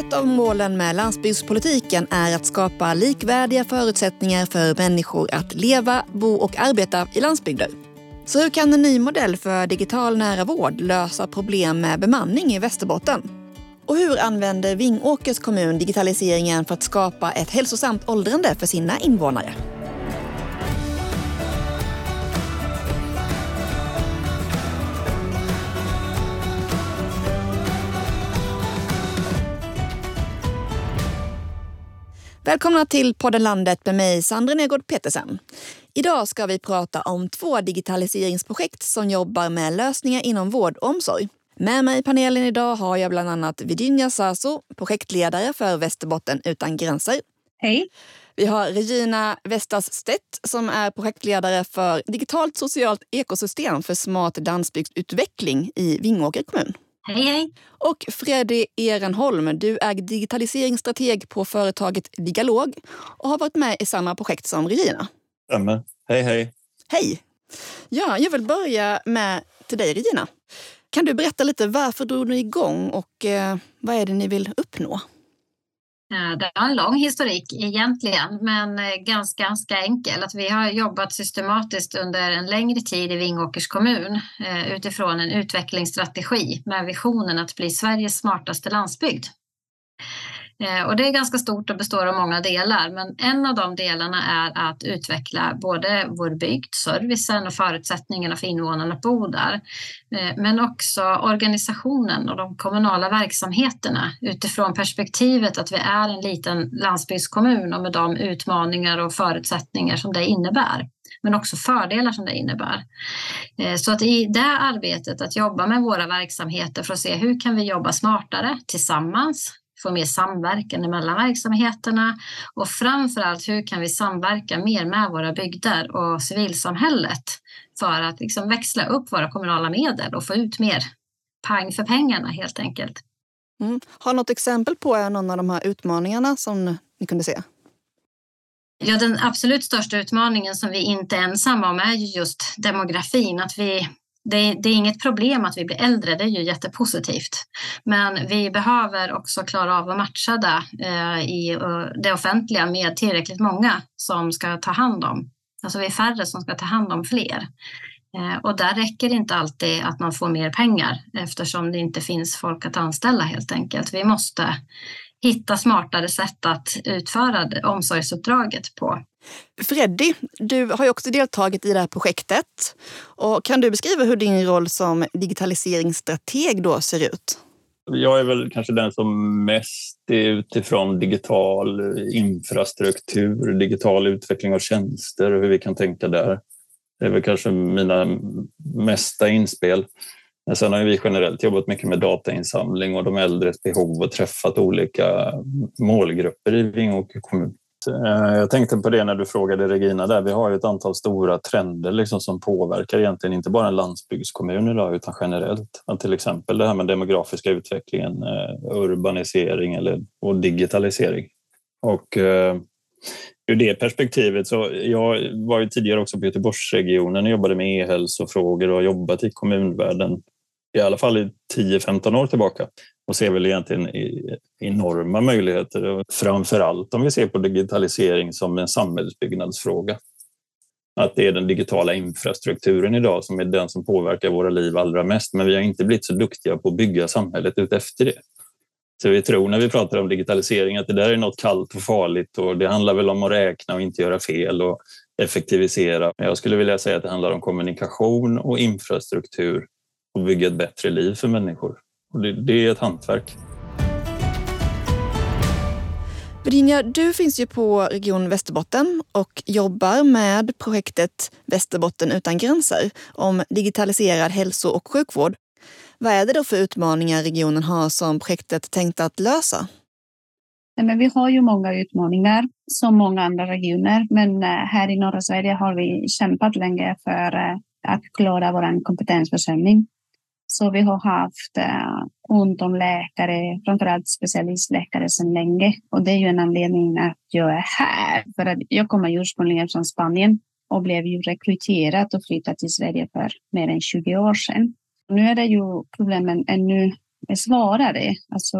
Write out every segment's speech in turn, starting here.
Ett av målen med landsbygdspolitiken är att skapa likvärdiga förutsättningar för människor att leva, bo och arbeta i landsbygder. Så hur kan en ny modell för digital nära vård lösa problem med bemanning i Västerbotten? Och hur använder Vingåkers kommun digitaliseringen för att skapa ett hälsosamt åldrande för sina invånare? Välkomna till podden Landet med mig, Sandra Nergård Petersen. Idag ska vi prata om två digitaliseringsprojekt som jobbar med lösningar inom vård och omsorg. Med mig i panelen idag har jag bland annat Virginia Sasso, projektledare för Västerbotten utan gränser. Hej. Vi har Regina Vestas Stedt som är projektledare för digitalt socialt ekosystem för smart landsbygdsutveckling i Vingåker kommun. Hej, hej. Och Freddy Ehrenholm, du är digitaliseringsstrateg på företaget Digalog och har varit med i samma projekt som Regina. Stämmer. Hej, hej. Hej. Ja, jag vill börja med till dig, Regina. Kan du berätta lite varför drog ni igång och eh, vad är det ni vill uppnå? Eh, det har en lång historik egentligen, men eh, ganska, ganska enkel. Att vi har jobbat systematiskt under en längre tid i Vingåkers kommun eh, utifrån en utvecklingsstrategi med visionen att bli Sveriges smartaste landsbygd. Eh, och det är ganska stort och består av många delar, men en av de delarna är att utveckla både vår bygd, servicen och förutsättningarna för invånarna att bo där, eh, men också organisationen och de kommunala verksamheterna utifrån perspektivet att vi är en liten landsbygdskommun och med de utmaningar och förutsättningar som det innebär men också fördelar som det innebär. Eh, så att i det arbetet att jobba med våra verksamheter för att se hur kan vi jobba smartare tillsammans få mer samverkan mellan verksamheterna och framför allt hur kan vi samverka mer med våra bygder och civilsamhället för att liksom växla upp våra kommunala medel och få ut mer pang för pengarna helt enkelt. Mm. Har något exempel på någon av de här utmaningarna som ni kunde se? Ja, den absolut största utmaningen som vi inte är ensamma om är just demografin. Att vi det, det, är inget problem att vi blir äldre, det är ju jättepositivt. Men vi behöver också klara av att matcha det eh, i eh, det offentliga med tillräckligt många som ska ta hand om. Alltså vi är färre som ska ta hand om fler. Eh, och där räcker det inte alltid att man får mer pengar eftersom det inte finns folk att anställa helt enkelt. Vi måste hitta smartare sätt att utföra omsorgsuppdraget på. Freddy, du har ju också deltagit i det här projektet. Och kan du beskriva hur din roll som digitaliseringsstrateg då ser ut? Jag är väl kanske den som mest är utifrån digital infrastruktur, digital utveckling av tjänster och hur vi kan tänka där. Det är väl kanske mina mesta inspel. Men sen har vi generellt jobbat mycket med datainsamling och de äldres behov och träffat olika målgrupper i Vingåker kommun. Eh, jag tänkte på det när du frågade Regina där. Vi har ju ett antal stora trender liksom som påverkar egentligen inte bara en landsbygdskommun idag utan generellt. Till exempel det här med demografiska utvecklingen, eh, urbanisering eller, och digitalisering. Och eh, ur det perspektivet så jag var ju tidigare också på Göteborgsregionen och jobbade med e-hälsofrågor och har jobbat i kommunvärlden i alla fall i 10-15 år tillbaka och ser väl egentligen enorma möjligheter. Framför allt om vi ser på digitalisering som en samhällsbyggnadsfråga. Att det är den digitala infrastrukturen idag som är den som påverkar våra liv allra mest. Men vi har inte blivit så duktiga på att bygga samhället utefter det. Så vi tror när vi pratar om digitalisering att det där är något kallt och farligt och det handlar väl om att räkna och inte göra fel och effektivisera. Men jag skulle vilja säga att det handlar om kommunikation och infrastruktur och bygga ett bättre liv för människor. Och det, det är ett hantverk. Virginia, du finns ju på Region Västerbotten och jobbar med projektet Västerbotten utan gränser om digitaliserad hälso och sjukvård. Vad är det då för utmaningar regionen har som projektet tänkt att lösa? Men vi har ju många utmaningar som många andra regioner, men eh, här i norra Sverige har vi kämpat länge för eh, att klara vår kompetensförsörjning. Så vi har haft eh, ont om läkare, framförallt specialistläkare sedan länge. Och det är ju en anledning att jag är här. För att jag kommer ursprungligen från Spanien och blev ju rekryterad och flyttade till Sverige för mer än 20 år sedan. Nu är det ju problemen ännu svårare. Alltså,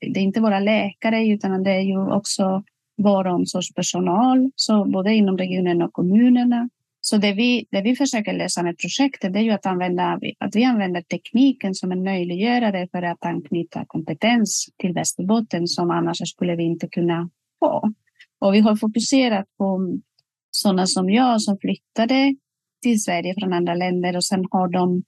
det är inte bara läkare utan det är ju också vård och omsorgspersonal, så både inom regionen och kommunerna. Så det vi, det vi försöker lösa med projektet är ju att, använda, att vi använder tekniken som en möjliggörare för att anknyta kompetens till Västerbotten som annars skulle vi inte kunna få. Och vi har fokuserat på sådana som jag som flyttade till Sverige från andra länder och sen har de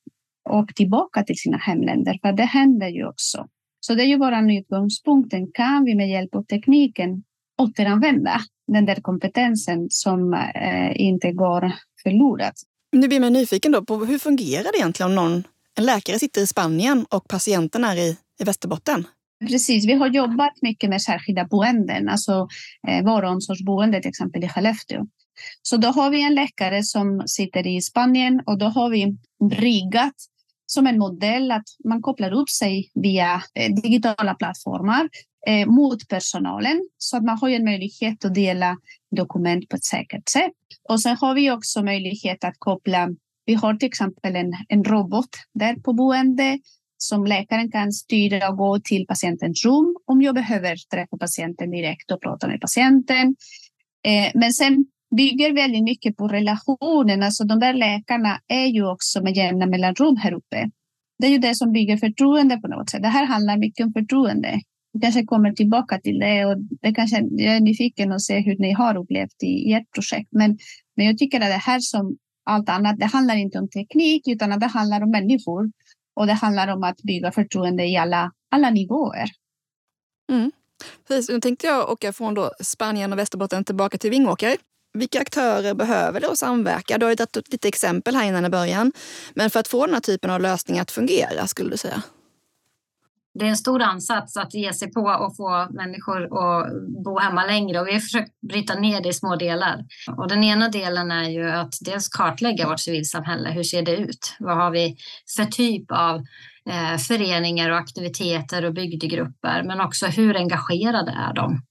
åkt tillbaka till sina hemländer. För det händer ju också. Så det är ju vår utgångspunkt. Kan vi med hjälp av tekniken återanvända den där kompetensen som eh, inte går förlorad? Nu blir man nyfiken då på hur fungerar det egentligen om någon, en läkare sitter i Spanien och patienten är i, i Västerbotten? Precis, vi har jobbat mycket med särskilda boenden, alltså eh, vårdomsorgsboende till exempel i Skellefteå. Så då har vi en läkare som sitter i Spanien och då har vi riggat som en modell att man kopplar upp sig via eh, digitala plattformar eh, mot personalen så att man har en möjlighet att dela dokument på ett säkert sätt. Och sen har vi också möjlighet att koppla. Vi har till exempel en, en robot där på boende som läkaren kan styra och gå till patientens rum om jag behöver träffa patienten direkt och prata med patienten. Eh, men sen bygger väldigt mycket på relationerna. Så alltså, de där läkarna är ju också med jämna mellanrum här uppe. Det är ju det som bygger förtroende på något sätt. Det här handlar mycket om förtroende. Vi kanske kommer tillbaka till det och det kanske, jag är nyfiken att se hur ni har upplevt i, i ert projekt. Men, men jag tycker att det här som allt annat, det handlar inte om teknik utan att det handlar om människor. Och det handlar om att bygga förtroende i alla, alla nivåer. Mm. Precis, nu tänkte jag åka från då Spanien och Västerbotten tillbaka till Vingåker vilka aktörer behöver då samverka? Du har ju tagit lite exempel här innan i början. Men för att få den här typen av lösningar att fungera, skulle du säga? Det är en stor ansats att ge sig på och få människor att bo hemma längre och vi har försökt bryta ner det i små delar. Och den ena delen är ju att dels kartlägga vårt civilsamhälle. Hur ser det ut? Vad har vi för typ av eh, föreningar och aktiviteter och bygdegrupper? Men också hur engagerade är de?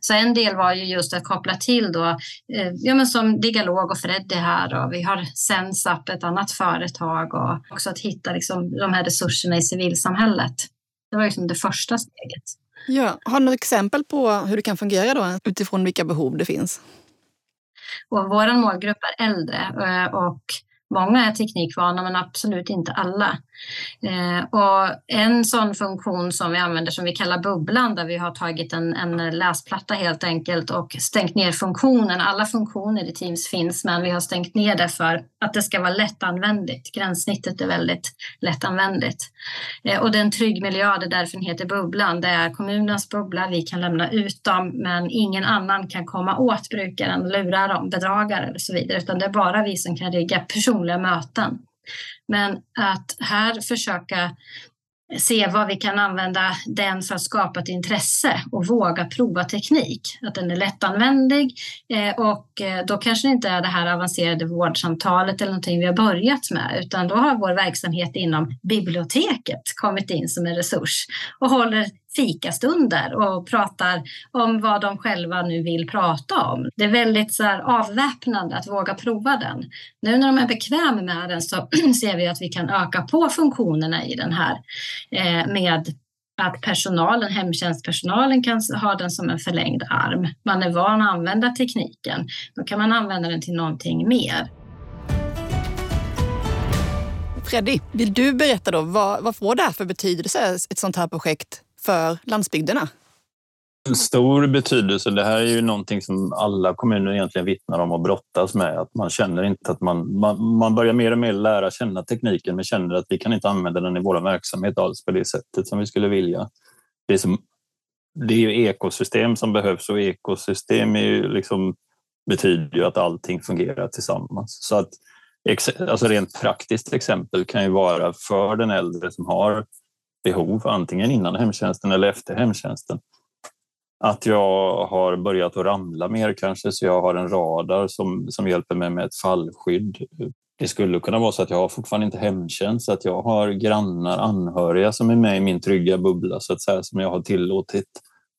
Så en del var ju just att koppla till då, eh, ja men som Digalog och Freddy här och vi har Sensap, ett annat företag och också att hitta liksom de här resurserna i civilsamhället. Det var liksom det första steget. Ja, har du några exempel på hur det kan fungera då utifrån vilka behov det finns? Och vår målgrupp är äldre eh, och Många är teknikvana men absolut inte alla. Eh, och en sån funktion som vi använder som vi kallar bubblan där vi har tagit en, en läsplatta helt enkelt och stängt ner funktionen. Alla funktioner i Teams finns men vi har stängt ner det för att det ska vara lättanvändigt. Gränssnittet är väldigt lättanvändigt. Eh, och det är en trygg miljö, det är därför den heter bubblan. Det är kommunens bubbla, vi kan lämna ut dem men ingen annan kan komma åt brukaren, lura dem, bedragare och så vidare utan det är bara vi som kan rigga personliga möten. Men att här försöka se vad vi kan använda den för att skapa ett intresse och våga prova teknik. Att den är lättanvändlig eh, och eh, då kanske det inte är det här avancerade vårdsamtalet eller någonting vi har börjat med utan då har vår verksamhet inom biblioteket kommit in som en resurs och håller fikastunder och pratar om vad de själva nu vill prata om. Det är väldigt så här avväpnande att våga prova den. Nu när de är bekväma med den så ser vi att vi kan öka på funktionerna i den här eh, med att personalen, hemtjänstpersonalen kan ha den som en förlängd arm. Man är van att använda tekniken. Då kan man använda den till någonting mer. Freddy, vill du berätta då vad, vad får det här för betydelse, ett sånt här projekt för landsbygderna? Stor betydelse. Det här är ju någonting som alla kommuner egentligen vittnar om och brottas med. Att man känner inte att man, man, man börjar mer och mer lära känna tekniken men känner att vi kan inte använda den i vår verksamhet alls på det sättet som vi skulle vilja. Det är, som, det är ju ekosystem som behövs och ekosystem är ju liksom, betyder ju att allting fungerar tillsammans. Så att alltså rent praktiskt exempel kan ju vara för den äldre som har behov, antingen innan hemtjänsten eller efter hemtjänsten. Att jag har börjat att ramla mer kanske, så jag har en radar som, som hjälper mig med ett fallskydd. Det skulle kunna vara så att jag har fortfarande inte hemtjänst, så att jag har grannar, anhöriga som är med i min trygga bubbla, så att säga, som jag har tillåtit.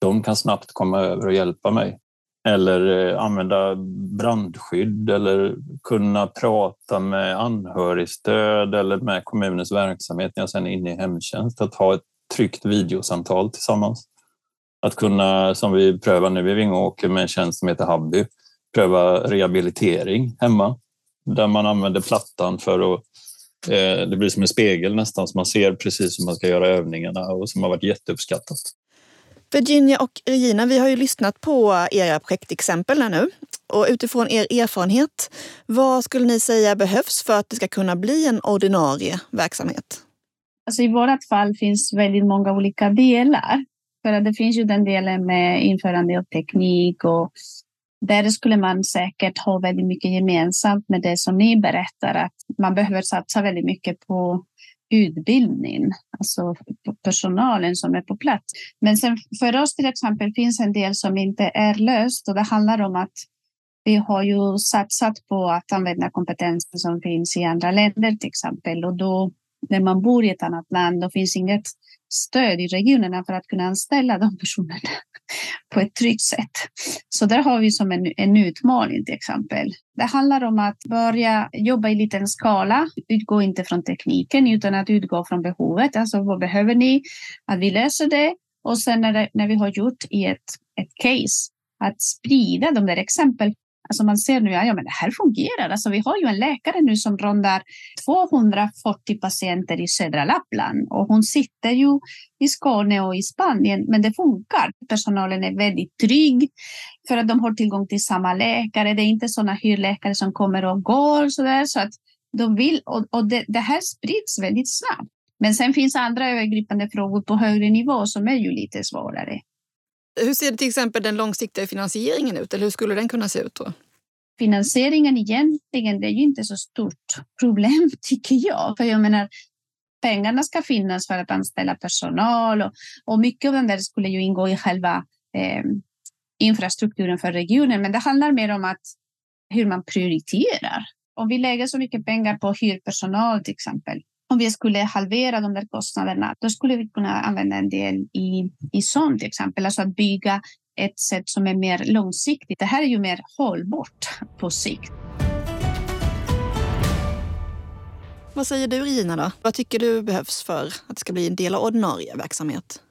De kan snabbt komma över och hjälpa mig eller eh, använda brandskydd eller kunna prata med anhörigstöd eller med kommunens verksamhet när jag sen är inne i hemtjänst. Att ha ett tryggt videosamtal tillsammans. Att kunna, som vi prövar nu i Vingåker med en tjänst som heter Habby, pröva rehabilitering hemma där man använder plattan för att eh, det blir som en spegel nästan så man ser precis hur man ska göra övningarna och som har varit jätteuppskattat. Virginia och Regina, vi har ju lyssnat på era projektexempel här nu. Och utifrån er erfarenhet, vad skulle ni säga behövs för att det ska kunna bli en ordinarie verksamhet? Alltså I vårt fall finns väldigt många olika delar. För det finns ju den delen med införande av teknik och där skulle man säkert ha väldigt mycket gemensamt med det som ni berättar, att man behöver satsa väldigt mycket på utbildning, alltså personalen som är på plats. Men sen för oss till exempel finns en del som inte är löst och det handlar om att vi har ju satsat på att använda kompetenser som finns i andra länder till exempel och då när man bor i ett annat land då finns inget stöd i regionerna för att kunna anställa de personerna på ett tryggt sätt. Så där har vi som en, en utmaning till exempel. Det handlar om att börja jobba i liten skala, utgå inte från tekniken utan att utgå från behovet. Alltså vad behöver ni? Att vi löser det och sen när, det, när vi har gjort i ett, ett case att sprida de där exempel Alltså man ser nu, ja men det här fungerar. Alltså vi har ju en läkare nu som rondar 240 patienter i södra Lappland och hon sitter ju i Skåne och i Spanien, men det funkar. Personalen är väldigt trygg för att de har tillgång till samma läkare. Det är inte sådana hyrläkare som kommer och går så där, så att de vill och, och det, det här sprids väldigt snabbt. Men sen finns andra övergripande frågor på högre nivå som är ju lite svårare. Hur ser till exempel den långsiktiga finansieringen ut? Eller hur skulle den kunna se ut? Då? Finansieringen egentligen, det är ju inte så stort problem tycker jag. För jag menar, pengarna ska finnas för att anställa personal och, och mycket av den där skulle ju ingå i själva eh, infrastrukturen för regionen. Men det handlar mer om att hur man prioriterar. Om vi lägger så mycket pengar på hyrpersonal till exempel, om vi skulle halvera de där kostnaderna, då skulle vi kunna använda en del i, i sånt till exempel, alltså att bygga ett sätt som är mer långsiktigt. Det här är ju mer hållbart på sikt. Vad säger du Regina då? Vad tycker du behövs för att det ska bli en del av ordinarie verksamhet?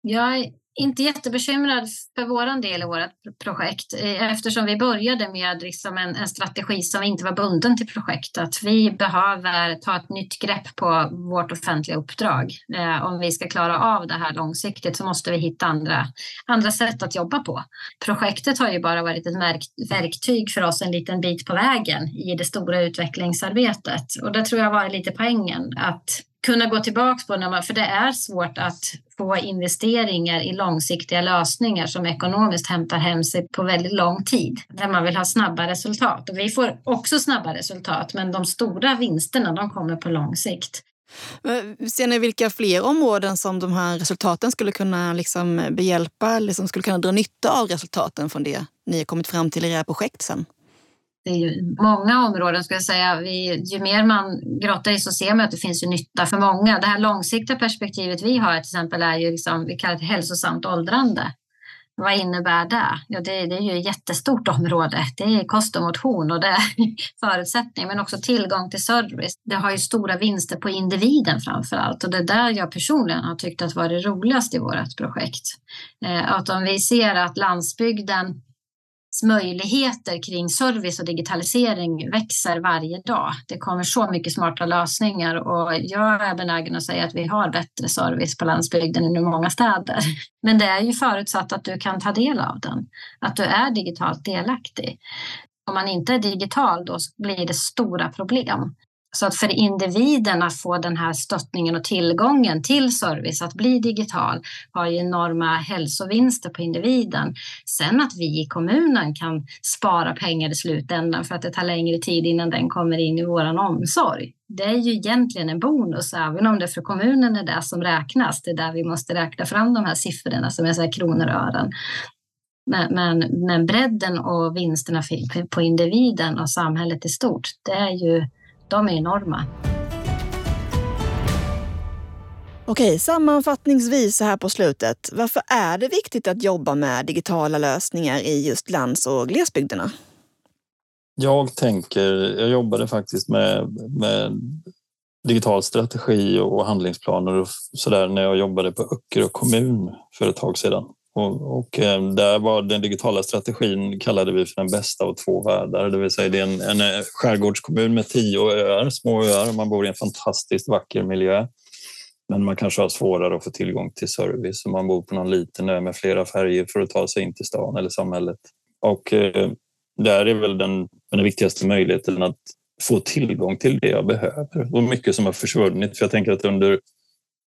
Jag inte jättebekymrad för vår del i vårt projekt eh, eftersom vi började med liksom en, en, strategi som inte var bunden till projektet. Vi behöver ta ett nytt grepp på vårt offentliga uppdrag. Eh, om vi ska klara av det här långsiktigt så måste vi hitta andra, andra sätt att jobba på. Projektet har ju bara varit ett verktyg för oss en liten bit på vägen i det stora utvecklingsarbetet och det tror jag var lite poängen att kunna gå tillbaka på, när man, för det är svårt att få investeringar i långsiktiga lösningar som ekonomiskt hämtar hem sig på väldigt lång tid, där man vill ha snabba resultat. Och vi får också snabba resultat, men de stora vinsterna de kommer på lång sikt. Ser ni vilka fler områden som de här resultaten skulle kunna liksom behjälpa, eller som skulle kunna dra nytta av resultaten från det ni har kommit fram till i era projekt sen? Det är ju många områden ska jag säga. Vi, ju mer man grottar i så ser man att det finns ju nytta för många. Det här långsiktiga perspektivet vi har till exempel är ju liksom, vi kallar det hälsosamt åldrande. Vad innebär det? Ja, det, det är ju ett jättestort område. Det är kost och motion och det är förutsättningar, men också tillgång till service. Det har ju stora vinster på individen framför allt och det är där jag personligen har tyckt att var det roligaste i vårt projekt. Eh, att om vi ser att landsbygden möjligheter kring service och digitalisering växer varje dag. Det kommer så mycket smarta lösningar och jag är benägen att säga att vi har bättre service på landsbygden än i många städer. Men det är ju förutsatt att du kan ta del av den, att du är digitalt delaktig. Om man inte är digital då blir det stora problem. Så att för individen att få den här stöttningen och tillgången till service, att bli digital, har ju enorma hälsovinster på individen. Sen att vi i kommunen kan spara pengar i slutändan för att det tar längre tid innan den kommer in i vår omsorg. Det är ju egentligen en bonus, även om det för kommunen är det som räknas. Det är där vi måste räkna fram de här siffrorna som är så här kronor och ören. Men, men, men bredden och vinsterna på individen och samhället i stort, det är ju de är enorma. Okej, sammanfattningsvis så här på slutet. Varför är det viktigt att jobba med digitala lösningar i just lands och glesbygderna? Jag tänker, jag jobbade faktiskt med, med digital strategi och handlingsplaner och sådär när jag jobbade på Öckerö kommun för ett tag sedan. Och, och, ehm, där var den digitala strategin kallade vi för den bästa av två världar. Det vill säga det är en, en eh, skärgårdskommun med tio öar, små öar. Man bor i en fantastiskt vacker miljö. Men man kanske har svårare att få tillgång till service om man bor på någon liten ö med flera färger för att ta sig in till stan eller samhället. Och eh, där är väl den, den viktigaste möjligheten att få tillgång till det jag behöver. Och mycket som har försvunnit. För jag tänker att under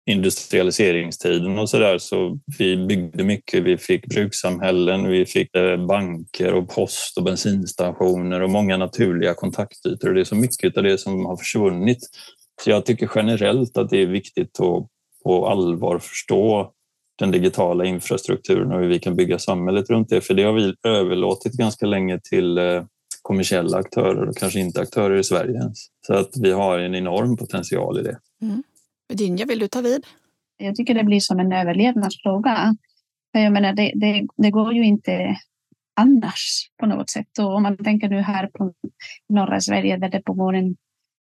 industrialiseringstiden och så där så vi byggde mycket. Vi fick brukssamhällen, vi fick eh, banker och post och bensinstationer och många naturliga kontaktytor. Och det är så mycket av det som har försvunnit. Så jag tycker generellt att det är viktigt att på allvar förstå den digitala infrastrukturen och hur vi kan bygga samhället runt det. För det har vi överlåtit ganska länge till eh, kommersiella aktörer och kanske inte aktörer i Sverige ens. Så att vi har en enorm potential i det. Mm. Virginia, vill du ta vid? Jag tycker det blir som en överlevnadsfråga. För jag menar, det, det, det går ju inte annars på något sätt. Och om man tänker nu här på norra Sverige där det pågår en,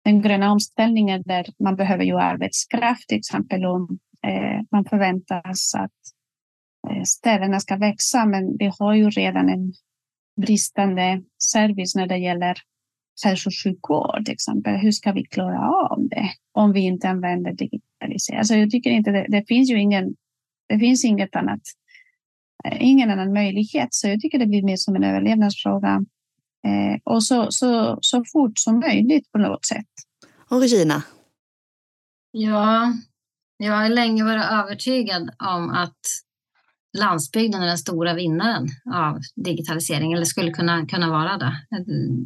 den gröna omställningen där man behöver ju arbetskraft till exempel och eh, man förväntas att eh, städerna ska växa men vi har ju redan en bristande service när det gäller hälso och sjukvård till exempel. Hur ska vi klara av det om vi inte använder digitalisering? Alltså jag tycker inte det, det finns ju ingen, det finns inget annat, eh, ingen annan möjlighet. Så jag tycker det blir mer som en överlevnadsfråga. Eh, och så, så, så fort som möjligt på något sätt. Och Regina? Ja, jag har länge varit övertygad om att landsbygden är den stora vinnaren av digitalisering eller skulle kunna, kunna vara det.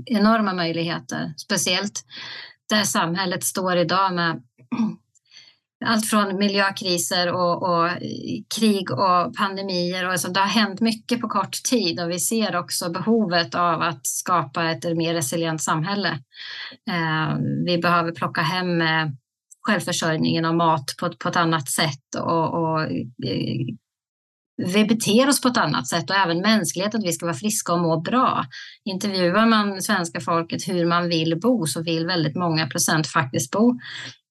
Enorma möjligheter, speciellt där samhället står idag med allt från miljökriser och, och, krig och pandemier. Och så det har hänt mycket på kort tid och vi ser också behovet av att skapa ett mer resilient samhälle. Eh, vi behöver plocka hem eh, självförsörjningen av mat på, på ett annat sätt och, och eh, vi beter oss på ett annat sätt och även mänskligheten, att vi ska vara friska och må bra. Intervjuar man svenska folket hur man vill bo så vill väldigt många procent faktiskt bo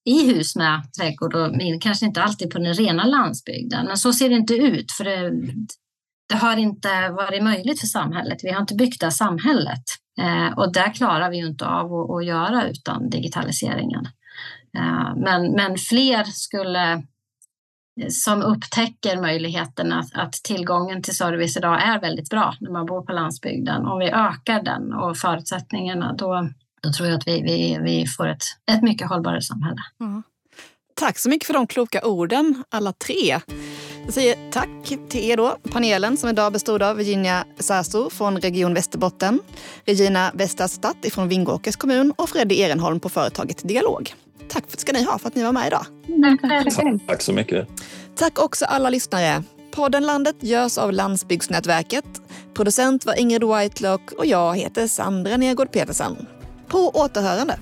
i hus med trädgård och kanske inte alltid på den rena landsbygden. Men så ser det inte ut för det, det har inte varit möjligt för samhället. Vi har inte byggt det samhället eh, och det klarar vi ju inte av att, att göra utan digitaliseringen. Eh, men, men fler skulle som upptäcker möjligheten att, att, tillgången till service idag är väldigt bra när man bor på landsbygden. Om vi ökar den och förutsättningarna då, då tror jag att vi, vi, vi får ett, ett mycket hållbarare samhälle. Mm. Tack så mycket för de kloka orden, alla tre. Jag säger tack till er då, panelen som idag bestod av Virginia Sasso från Region Västerbotten, Regina Westerstadt från Vingåkers kommun och Freddy Ehrenholm på företaget Dialog. Tack ska ni ha för att ni var med idag. Tack, tack så mycket. Tack också alla lyssnare. Podden Landet görs av Landsbygdsnätverket. Producent var Ingrid Whitelock och jag heter Sandra Nergård Petersen. På återhörande.